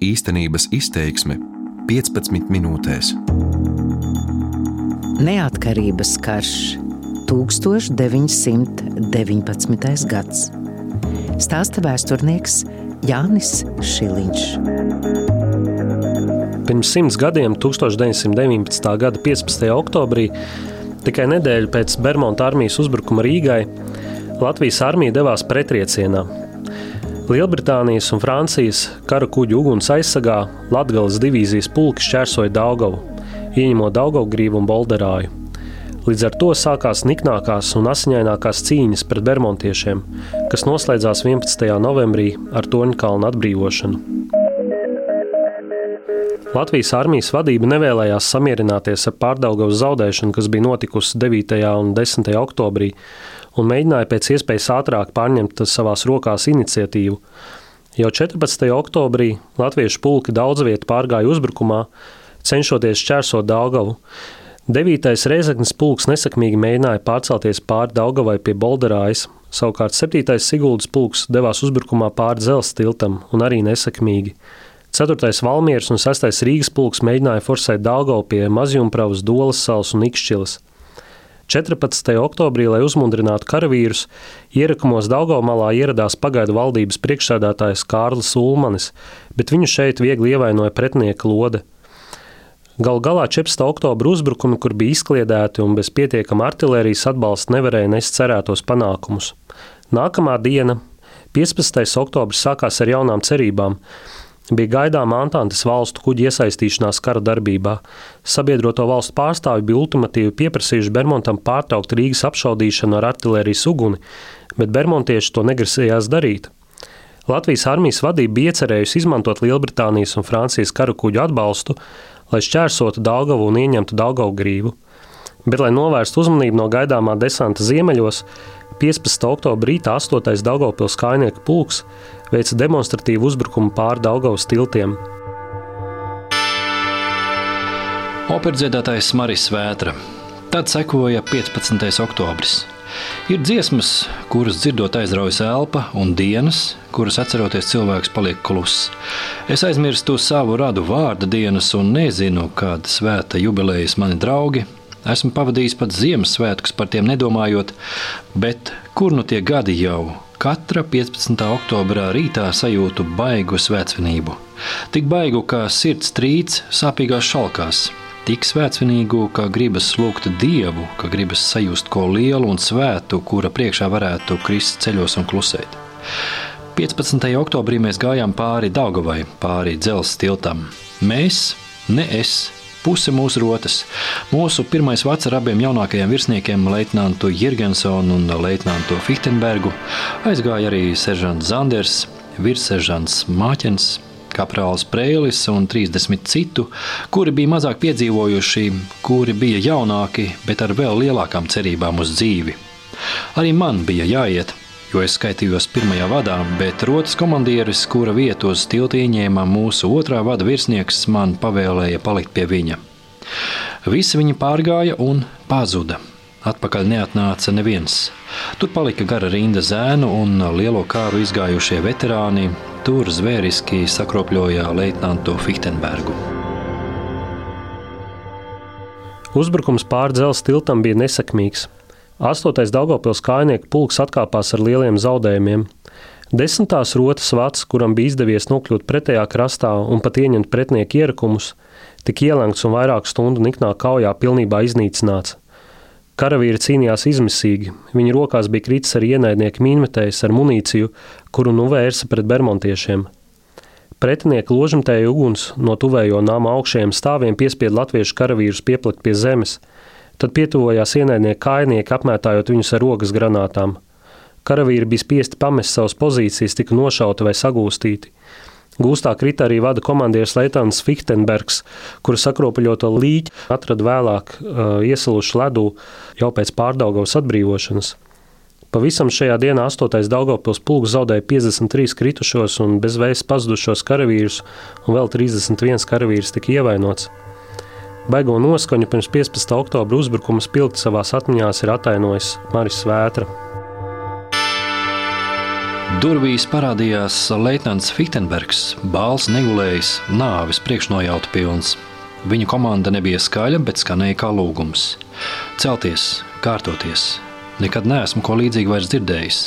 Īstenības izteiksme 15 minūtēs. Neatkarības karš 1919. gads. Stāsta vēsturnieks Jānis Šiliņš. Pirms simts gadiem, 1919. gada 15. oktobrī, tikai nedēļu pēc Bermuda armijas uzbrukuma Rīgai, Latvijas armija devās pretriecienā. Lielbritānijas un Francijas kara kuģu uguns aizsargā Latvijas divīzijas pulki šķērsoja Daugavu, ieņemot Daugavgrīvu un Bolderāju. Līdz ar to sākās niknākās un asiņainākās cīņas pret bermontiešiem, kas noslēdzās 11. novembrī ar Toņkalnu atbrīvošanu. Latvijas armijas vadība nevēlējās samierināties ar pārdaugavas zaudēšanu, kas bija notikusi 9. un 10. oktobrī, un mēģināja pēc iespējas ātrāk pārņemt savās rokās iniciatīvu. Jau 14. oktobrī latviešu pulki daudz vietu pārgāja uzbrukumā, cenšoties šķērsot Daugavu. 9. reizeknas pulks nesakmīgi mēģināja pārcelties pāri Daugavai pie Bolderājas, savukārt 7. Siguldas pulks devās uzbrukumā pāri dzelzceļa tiltam un arī nesakmīgi. 4. Valmieras un 6. Rīgas pulks mēģināja forsēt Dāngau pie Mazjumpravas, Dolas salas un Ikšķilas. 14. oktobrī, lai uzmundrinātu karavīrus, ierakumos Daugamalā ieradās pagaidu valdības priekšsēdētājs Kārlis Ulmanis, bet viņu šeit viegli ievainoja pretinieka lode. Galu galā 14. oktobra uzbrukumi, kur bija izkliedēti un bez pietiekama artērijas atbalsta, nevarēja nest cerētos panākumus. Nākamā diena, 15. oktobris, sākās ar jaunām cerībām bija gaidāma Antantes valstu kuģi iesaistīšanās kara darbībā. Sabiedroto valstu pārstāvi bija ultimatīvi pieprasījuši Bermontam pārtraukt Rīgas apšaudīšanu ar artērijas uguni, bet bermontieši to negrasījās darīt. Latvijas armijas vadība bija iecerējusi izmantot Lielbritānijas un Francijas kara kuģu atbalstu, lai šķērsotu Daugavu un ieņemtu Daugavu grību. Bet, lai novērstu uzmanību no gaidāmā desanta ziemeļos, 15. oktobra rītā 8. Daugopils kājnieku pulks veica demonstratīvu uzbrukumu pāri Daugavas tiltiem. Operdziedātājs Maris Vētra. Tad sekoja 15. oktobris. Ir dziesmas, kuras dzirdot aizraujas elpa, un dienas, kuras atceroties cilvēks paliek kluss. Es aizmirstu savu radu vārda dienas un nezinu, kāda svēta jubilejas mani draugi. Esmu pavadījis pat Ziemassvētkus par tiem nedomājot, bet kur nu tie gadi jau Katra 15. oktobrā rītā sajūtu baigu svētceļību. Tik baigu, kā sirds trīc sāpīgās šalkās, tik svētceļīgu, ka gribas lūgt dievu, ka gribas sajust ko lielu un svētu, kura priekšā varētu krist ceļos un klusēt. 15. oktobrī mēs gājām pāri Daugavai, pāri dzelzceļa tiltam. Mēs, ne es, puse mūsu rotas. Mūsu pirmais vārds ar abiem jaunākajiem virsniekiem, Leitnantu Jirgensonu un Leitnantu Fichtenbergu, aizgāja arī seržants Zanders, virsseržants Māķens. Kaprāls Prēlis un 30 citu, kuri bija mazāk piedzīvojuši, kuri bija jaunāki, bet ar vēl lielākām cerībām uz dzīvi. Arī man bija jāiet, jo es skaitījos pirmajā vadā, bet rotas komandieris, kura vietu uz tilta ieņēma mūsu otrā vada virsnieks, man pavēlēja palikt pie viņa. Visi viņi pārgāja un pazuda. Atpakaļ neatnāca neviens. Tur palika gara rinda zēnu un lielo kāru izgājušie veterāni. Tur zvēriski sakropļoja leitnantu Fichtenbergu. Uzbrukums pār dzelzceļa tiltam bija nesakmīgs. Astotais Daugopils kājnieku pulks atkāpās ar lieliem zaudējumiem. Desmitās rotas vats, kuram bija izdevies nokļūt pretējā krastā un pat ieņemt pretinieku ierakumus, tika ielēgts un vairāku stundu niknā kaujā pilnībā iznīcināts. Karavīri cīnījās izmisīgi, viņu rokās bija kritis arī ienaidnieki mīnmetējs ar munīciju, kuru nu vērsa pret bermontiešiem. Pretinieka ložamtēja uguns no tuvējo nama augšējiem stāviem piespieda latviešu karavīrus pieplikt pie zemes – Tad pietuvojās ienaidnieki kājnieki, apmētājot viņus ar rokas granātām. Karavīri bija spiesti pamest savas pozīcijas, tika nošauti vai sagūstīti. Gūstā krita arī vada komandieris Leitāns Fichtenbergs, kura sakropaļoto līķi atrada vēlāk uh, iesalušu ledū jau pēc pārdaugavas atbrīvošanas. Pavisam šajā dienā 8. Daugavpils pulks zaudēja 53 kritušos un bezvēs pazudušos karavīrus, un vēl 31 karavīrs tika ievainots. Baigo noskaņu pirms 15. oktobra uzbrukuma spilgti savā atmiņā ir atainojis Maris Vētra. Durvīs parādījās Leitnants Fittenbergs, bāls negulējis, nāvis priekšnojauta pilns. Viņa komanda nebija skaļa, bet skanēja kā lūgums. Celties, kārtoties, Nekad neesmu ko līdzīgu vairs dzirdējis.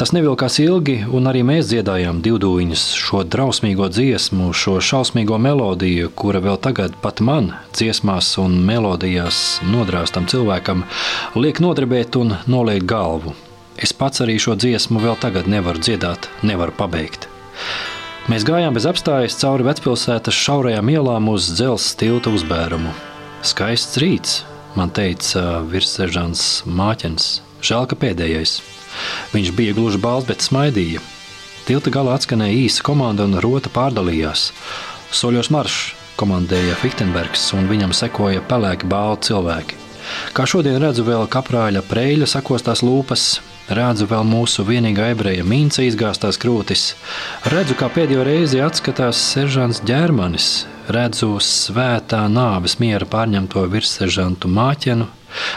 Tas nevilkās ilgi, un arī mēs dziedājām divdūņus, šo drausmīgo dziesmu, šo šausmīgo melodiju, kura vēl tagad pat man, dziesmās un melodijās nodrāstam cilvēkam, liek nodarbēt un noliek galvu. Es pats arī šo dziesmu vēl tagad nevaru dziedāt, nevaru pabeigt. Mēs gājām bez apstājas cauri vecpilsētas šaurajām ielām uz dzelzceļa tilta uzbērumu. Skaists rīts, man teica virssežants Māķens. Žēl, ka pēdējais. Viņš bija gluži balts, bet smaidīja. Tilta galā atskanēja īsa komanda un rota pārdalījās. Soļos marš komandēja Fichtenbergs, un viņam sekoja pelēki balti cilvēki. Kā šodien redzu vēl kaprāļa preļa sakostās lūpas, redzu vēl mūsu vienīgā ebreja mīnca izgāztās krūtis, redzu, kā pēdējo reizi atskatās seržants ģermanis, redzu svētā nāves miera pārņemto virsseržantu māķenu,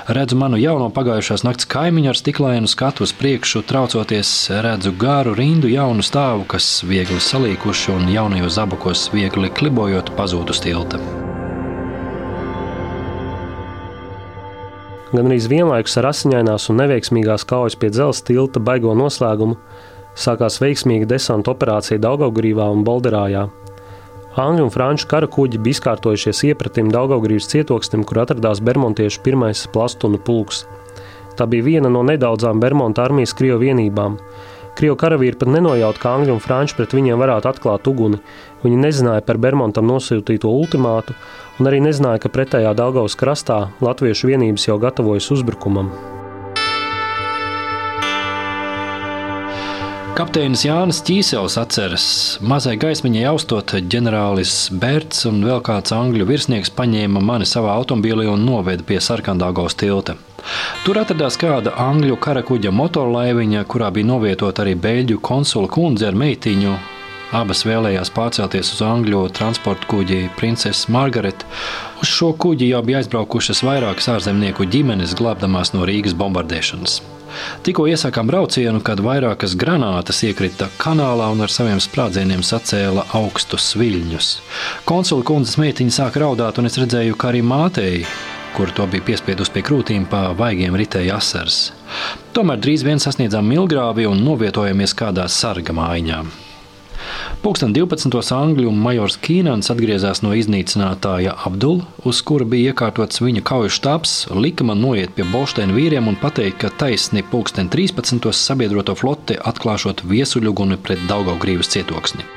redzu manu jauno pagājušās nakts kaimiņu ar stiklainu skatu uz priekšu, traucoties, redzu garu rindu jaunu stāvu, kas viegli salīkuši un jaunajos zabakos viegli klibojot pazūd uz tilta. Gan arī vienlaikus ar asiņainās un neveiksmīgās kaujas pie dzelzceļa tilta baigo noslēgumu sākās veiksmīga desanta operācija Daugaugrīvā un Bolderājā. Angļu un franču kara kuģi bija izkārtojušies iepratim Daugaugrības cietoksnim, kur atradās Bermontiešu pirmais plastunu pulks. Tā bija viena no nedaudzām Bermonta armijas Krievu vienībām. Krievu karavīri pat nenojauta, ka Angļu un Franči pret viņiem varētu atklāt uguni. Viņi nezināja par Bermontam nosūtīto ultimātu un arī nezināja, ka pretējā Daugavas krastā latviešu vienības jau gatavojas uzbrukumam. Kapteinis Jānis Čīsels atceras, mazai gaismiņai austot, ģenerālis Bērts un vēl kāds angļu virsnieks paņēma mani savā automobīlī un noveda pie Sarkandāgaus tilta. Tur atradās kāda angļu karakuģa motorlaiviņa, kurā bija novietota arī beļģu konsula kundze ar meitiņu. Abas vēlējās pārcelties uz angļu transporta kuģi Princese Margarita. Uz šo kuģi jau bija aizbraukušas vairākas ārzemnieku ģimenes, glābdamās no Rīgas bombardēšanas. Tikko iesākām braucienu, kad vairākas granātas iekrita kanālā un ar saviem sprādzieniem sacēla augstus viļņus. Konsula kundzes meitiņa sāka raudāt, un es redzēju, ka arī mātei, kur to bija piespiedusi pie krūtīm, pa vaigiem ritēja asars. Tomēr drīz vien sasniedzām Milgrāvi un novietojamies kādā sarga mājā. Pūksteni 12. angļu majors Kīnans atgriezās no iznīcinātāja Abdula, uz kura bija iekārtots viņa kauju štābs, lika man noiet pie Bolsteina vīriem un pateikt, ka taisni pūksteni 13. sabiedroto flote atklāšot viesuļuguni pret Daugaugrības cietoksni.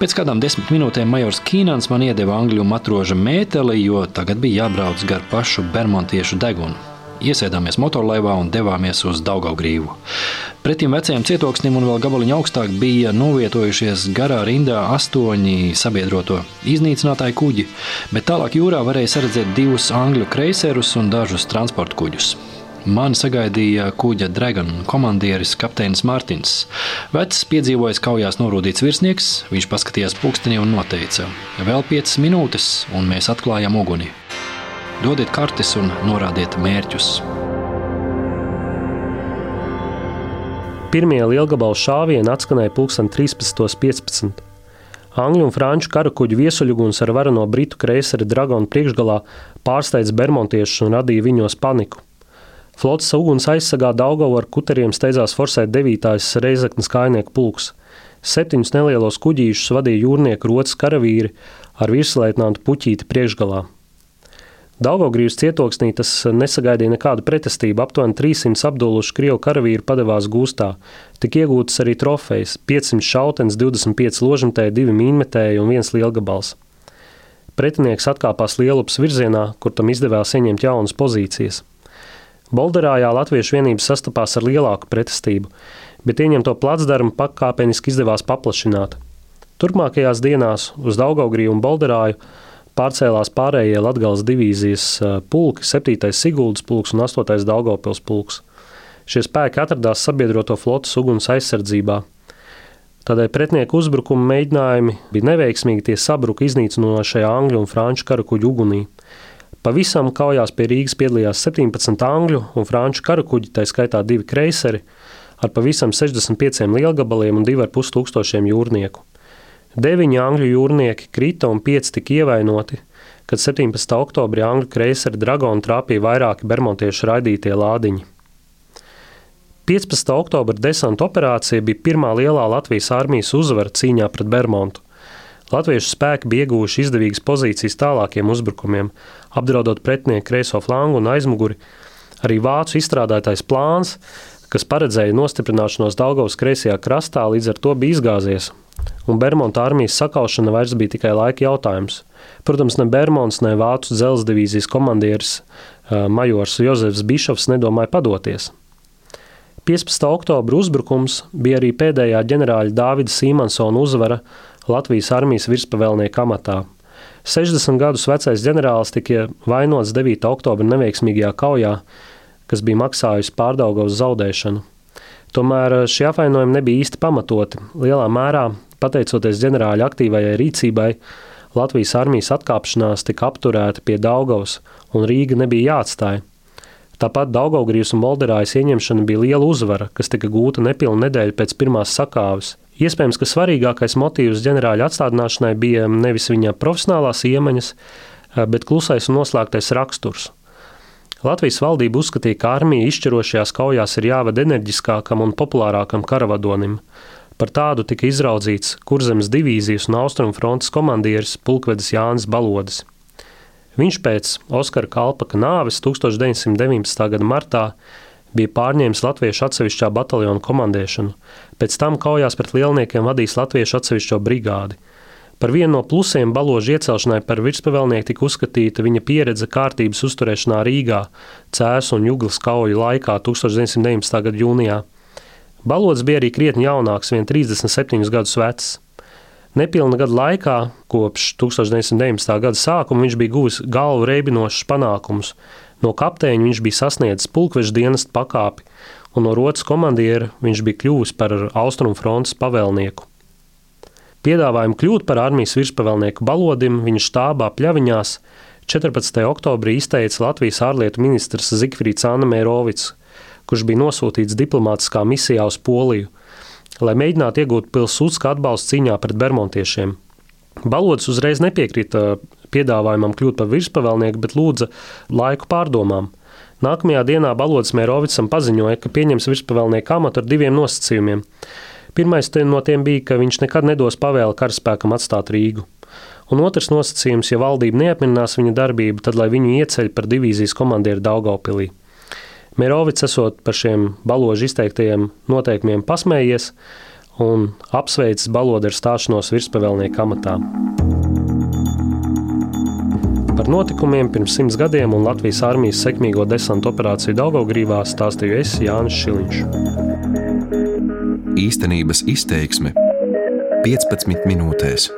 Pēc kādām desmit minūtēm majors Kīnans man iedeva angļu matroža mēteli, jo tagad bija jābrauc gar pašu bermontiešu degunu. Iesēdāmies motorlaivā un devāmies uz Daugaugrīvu. Pretim vecajam cietoksnim un vēl gabaliņu augstāk bija novietojušies garā rindā astoņi sabiedroto iznīcinātāju kuģi, bet tālāk jūrā varēja saredzēt divus angļu kreiserus un dažus transporta kuģus. Mani sagaidīja kuģa Dragon komandieris kapteinis Mārtiņš. Vecs piedzīvojis kaujās norūdīts virsnieks, viņš paskatījās pulkstenī un noteica: Vēl piecas minūtes, un mēs atklājam uguni. Dodiet kartes un norādiet mērķus. Pirmie lielgabalu šāvieni atskanēja pulksten 13.15. Angļu un franču karakuģu viesuļuguns ar varano britu kreiseri Dragonu priekšgalā pārsteidza bermontiešus un radīja viņos paniku. Flotes uguns aizsargā Daugavu ar kuteriem steidzās forsēt 9. reizeknas kājnieku pulks. Septiņus nelielos kuģīšus vadīja jūrnieku rotas karavīri ar virsleitnantu puķīti priekšgalā. Daugaugrības cietoksnī tas nesagaidīja nekādu pretestību. Aptuveni 300 apduluši krievu karavīri padevās gūstā. Tik iegūtas arī trofejas - 500 šautenes, 25 ložmetēji, 2 mīnmetēji un 1 lielgabals. Pretinieks atkāpās Lielupas virzienā, kur tam izdevās ieņemt jaunas pozīcijas. Bolderājā Latviešu vienības sastapās ar lielāku pretestību, bet ieņemto placdarmu pakāpeniski izdevās paplašināt. Turpmākajās dienās uz Daugaugriju un Bolderāju pārcēlās pārējie Latvijas divīzijas pulki, 7. Siguldas pulks un 8. Daugopils pulks. Šie spēki atradās sabiedroto flotes uguns aizsardzībā. Tādēļ pretinieku uzbrukuma mēģinājumi bija neveiksmīgi, tie sabruka iznīcinošajā angļu un franču karakuģu ugunī. Pavisam kaujās pie Rīgas piedalījās 17 angļu un franču karakuģi, tā skaitā divi kreiseri. ar pavisam 65 lielgabaliem un 2,5 tūkstošiem jūrnieku. Deviņi angļu jūrnieki krita un pieci tika ievainoti, kad 17. oktobrī angļu kreiseri Dragona trāpīja vairāki bermontiešu raidītie lādiņi. 15. oktobra desanta operācija bija pirmā lielā Latvijas armijas uzvara cīņā pret Bermontu. Latviešu spēki bija ieguvuši izdevīgas pozīcijas tālākiem uzbrukumiem, apdraudot pretinieku kreiso flangu un aizmuguri. Arī vācu izstrādātais plāns, kas paredzēja nostiprināšanos Daugavas kreisajā krastā, līdz ar to bija izgāzies. Un Bermuda armijas sakaušana vairs bija tikai laika jautājums. Protams, ne Bermuds, ne Vācu dzelzceļa divīzijas komandieris Majors Jozefs Bišovs nedomāja padoties. 15. oktobra uzbrukums bija arī pēdējā ģenerāļa Dāvida Sīmansona uzvara Latvijas armijas virspavēlnieka amatā. 60 gadus vecais ģenerālis tika vainots 9. oktobra neveiksmīgajā kaujā, kas bija maksājusi pārdaugavas zaudēšanu. Tomēr šie apvainojumi nebija īsti pamatoti. Lielā mērā, pateicoties ģenerāļa aktīvajai rīcībai, Latvijas armijas atkāpšanās tika apturēta pie Daugavas, un Rīga nebija jāatstāja. Tāpat Daugaugrijas un Molderājas ieņemšana bija liela uzvara, kas tika gūta nepilnu nedēļu pēc pirmās sakāves. Iespējams, ka svarīgākais motīvs ģenerāļa atstādināšanai bija nevis viņa profesionālās iemaņas, bet klusais un noslēgtais raksturs. Latvijas valdība uzskatīja, ka armija izšķirošajās kaujās ir jāved enerģiskākam un populārākam karavadonim. Par tādu tika izraudzīts Kurzemes divīzijas un Austrumfrontes komandieris pulkvedis Jānis Balodis. Viņš pēc Oskara Kalpaka nāves 1919. gada martā bija pārņēmis latviešu atsevišķā bataljona komandēšanu, pēc tam kaujās pret lielniekiem vadījis latviešu atsevišķo brigādi. Par vienu no plusiem baložu iecelšanai par virspavēlnieku tika uzskatīta viņa pieredze kārtības uzturēšanā Rīgā, Cēsu un Juglas kauju laikā 1919. gada jūnijā. Balods bija arī krietni jaunāks, vien 37 gadus vecs. Nepilna gada laikā, kopš 1919. gada sākuma, viņš bija guvis galvu reibinošus panākumus. No kapteiņa viņš bija sasniedzis pulkveža dienesta pakāpi, un no rotas komandiera viņš bija kļuvis par austrumu frontes pavēlnieku. Piedāvājumu kļūt par armijas virspavēlnieku balodim viņa štābā pļaviņās 14. oktobrī izteica Latvijas ārlietu ministrs Zigfrīds Anna Mērovics, kurš bija nosūtīts diplomātiskā misijā uz Poliju – lai mēģinātu iegūt pilsūtiskā atbalstu cīņā pret bermontiešiem. Balodis uzreiz nepiekrita piedāvājumam kļūt par virspavēlnieku, bet lūdza laiku pārdomām. Nākamajā dienā Balodis Mērovicam paziņoja, ka pieņems virspavēlnieku amatu ar diviem nosacījumiem. Pirmais no tiem bija, ka viņš nekad nedos pavēli karaspēkam atstāt Rīgu. Un otrs nosacījums, ja valdība neapmierinās viņa darbību, tad lai viņu ieceļ par divīzijas komandieru Daugaupilī. Mērovics esot par šiem baložu izteiktajiem noteikumiem pasmējies un apsveicis balodu ar stāšanos virspavēlnieka amatā. Par notikumiem pirms simts gadiem un Latvijas armijas sekmīgo desantu operāciju Daugaugrīvā stāstīju es Jānis Šiliņš. Īstenības izteiksme 15 minūtēs.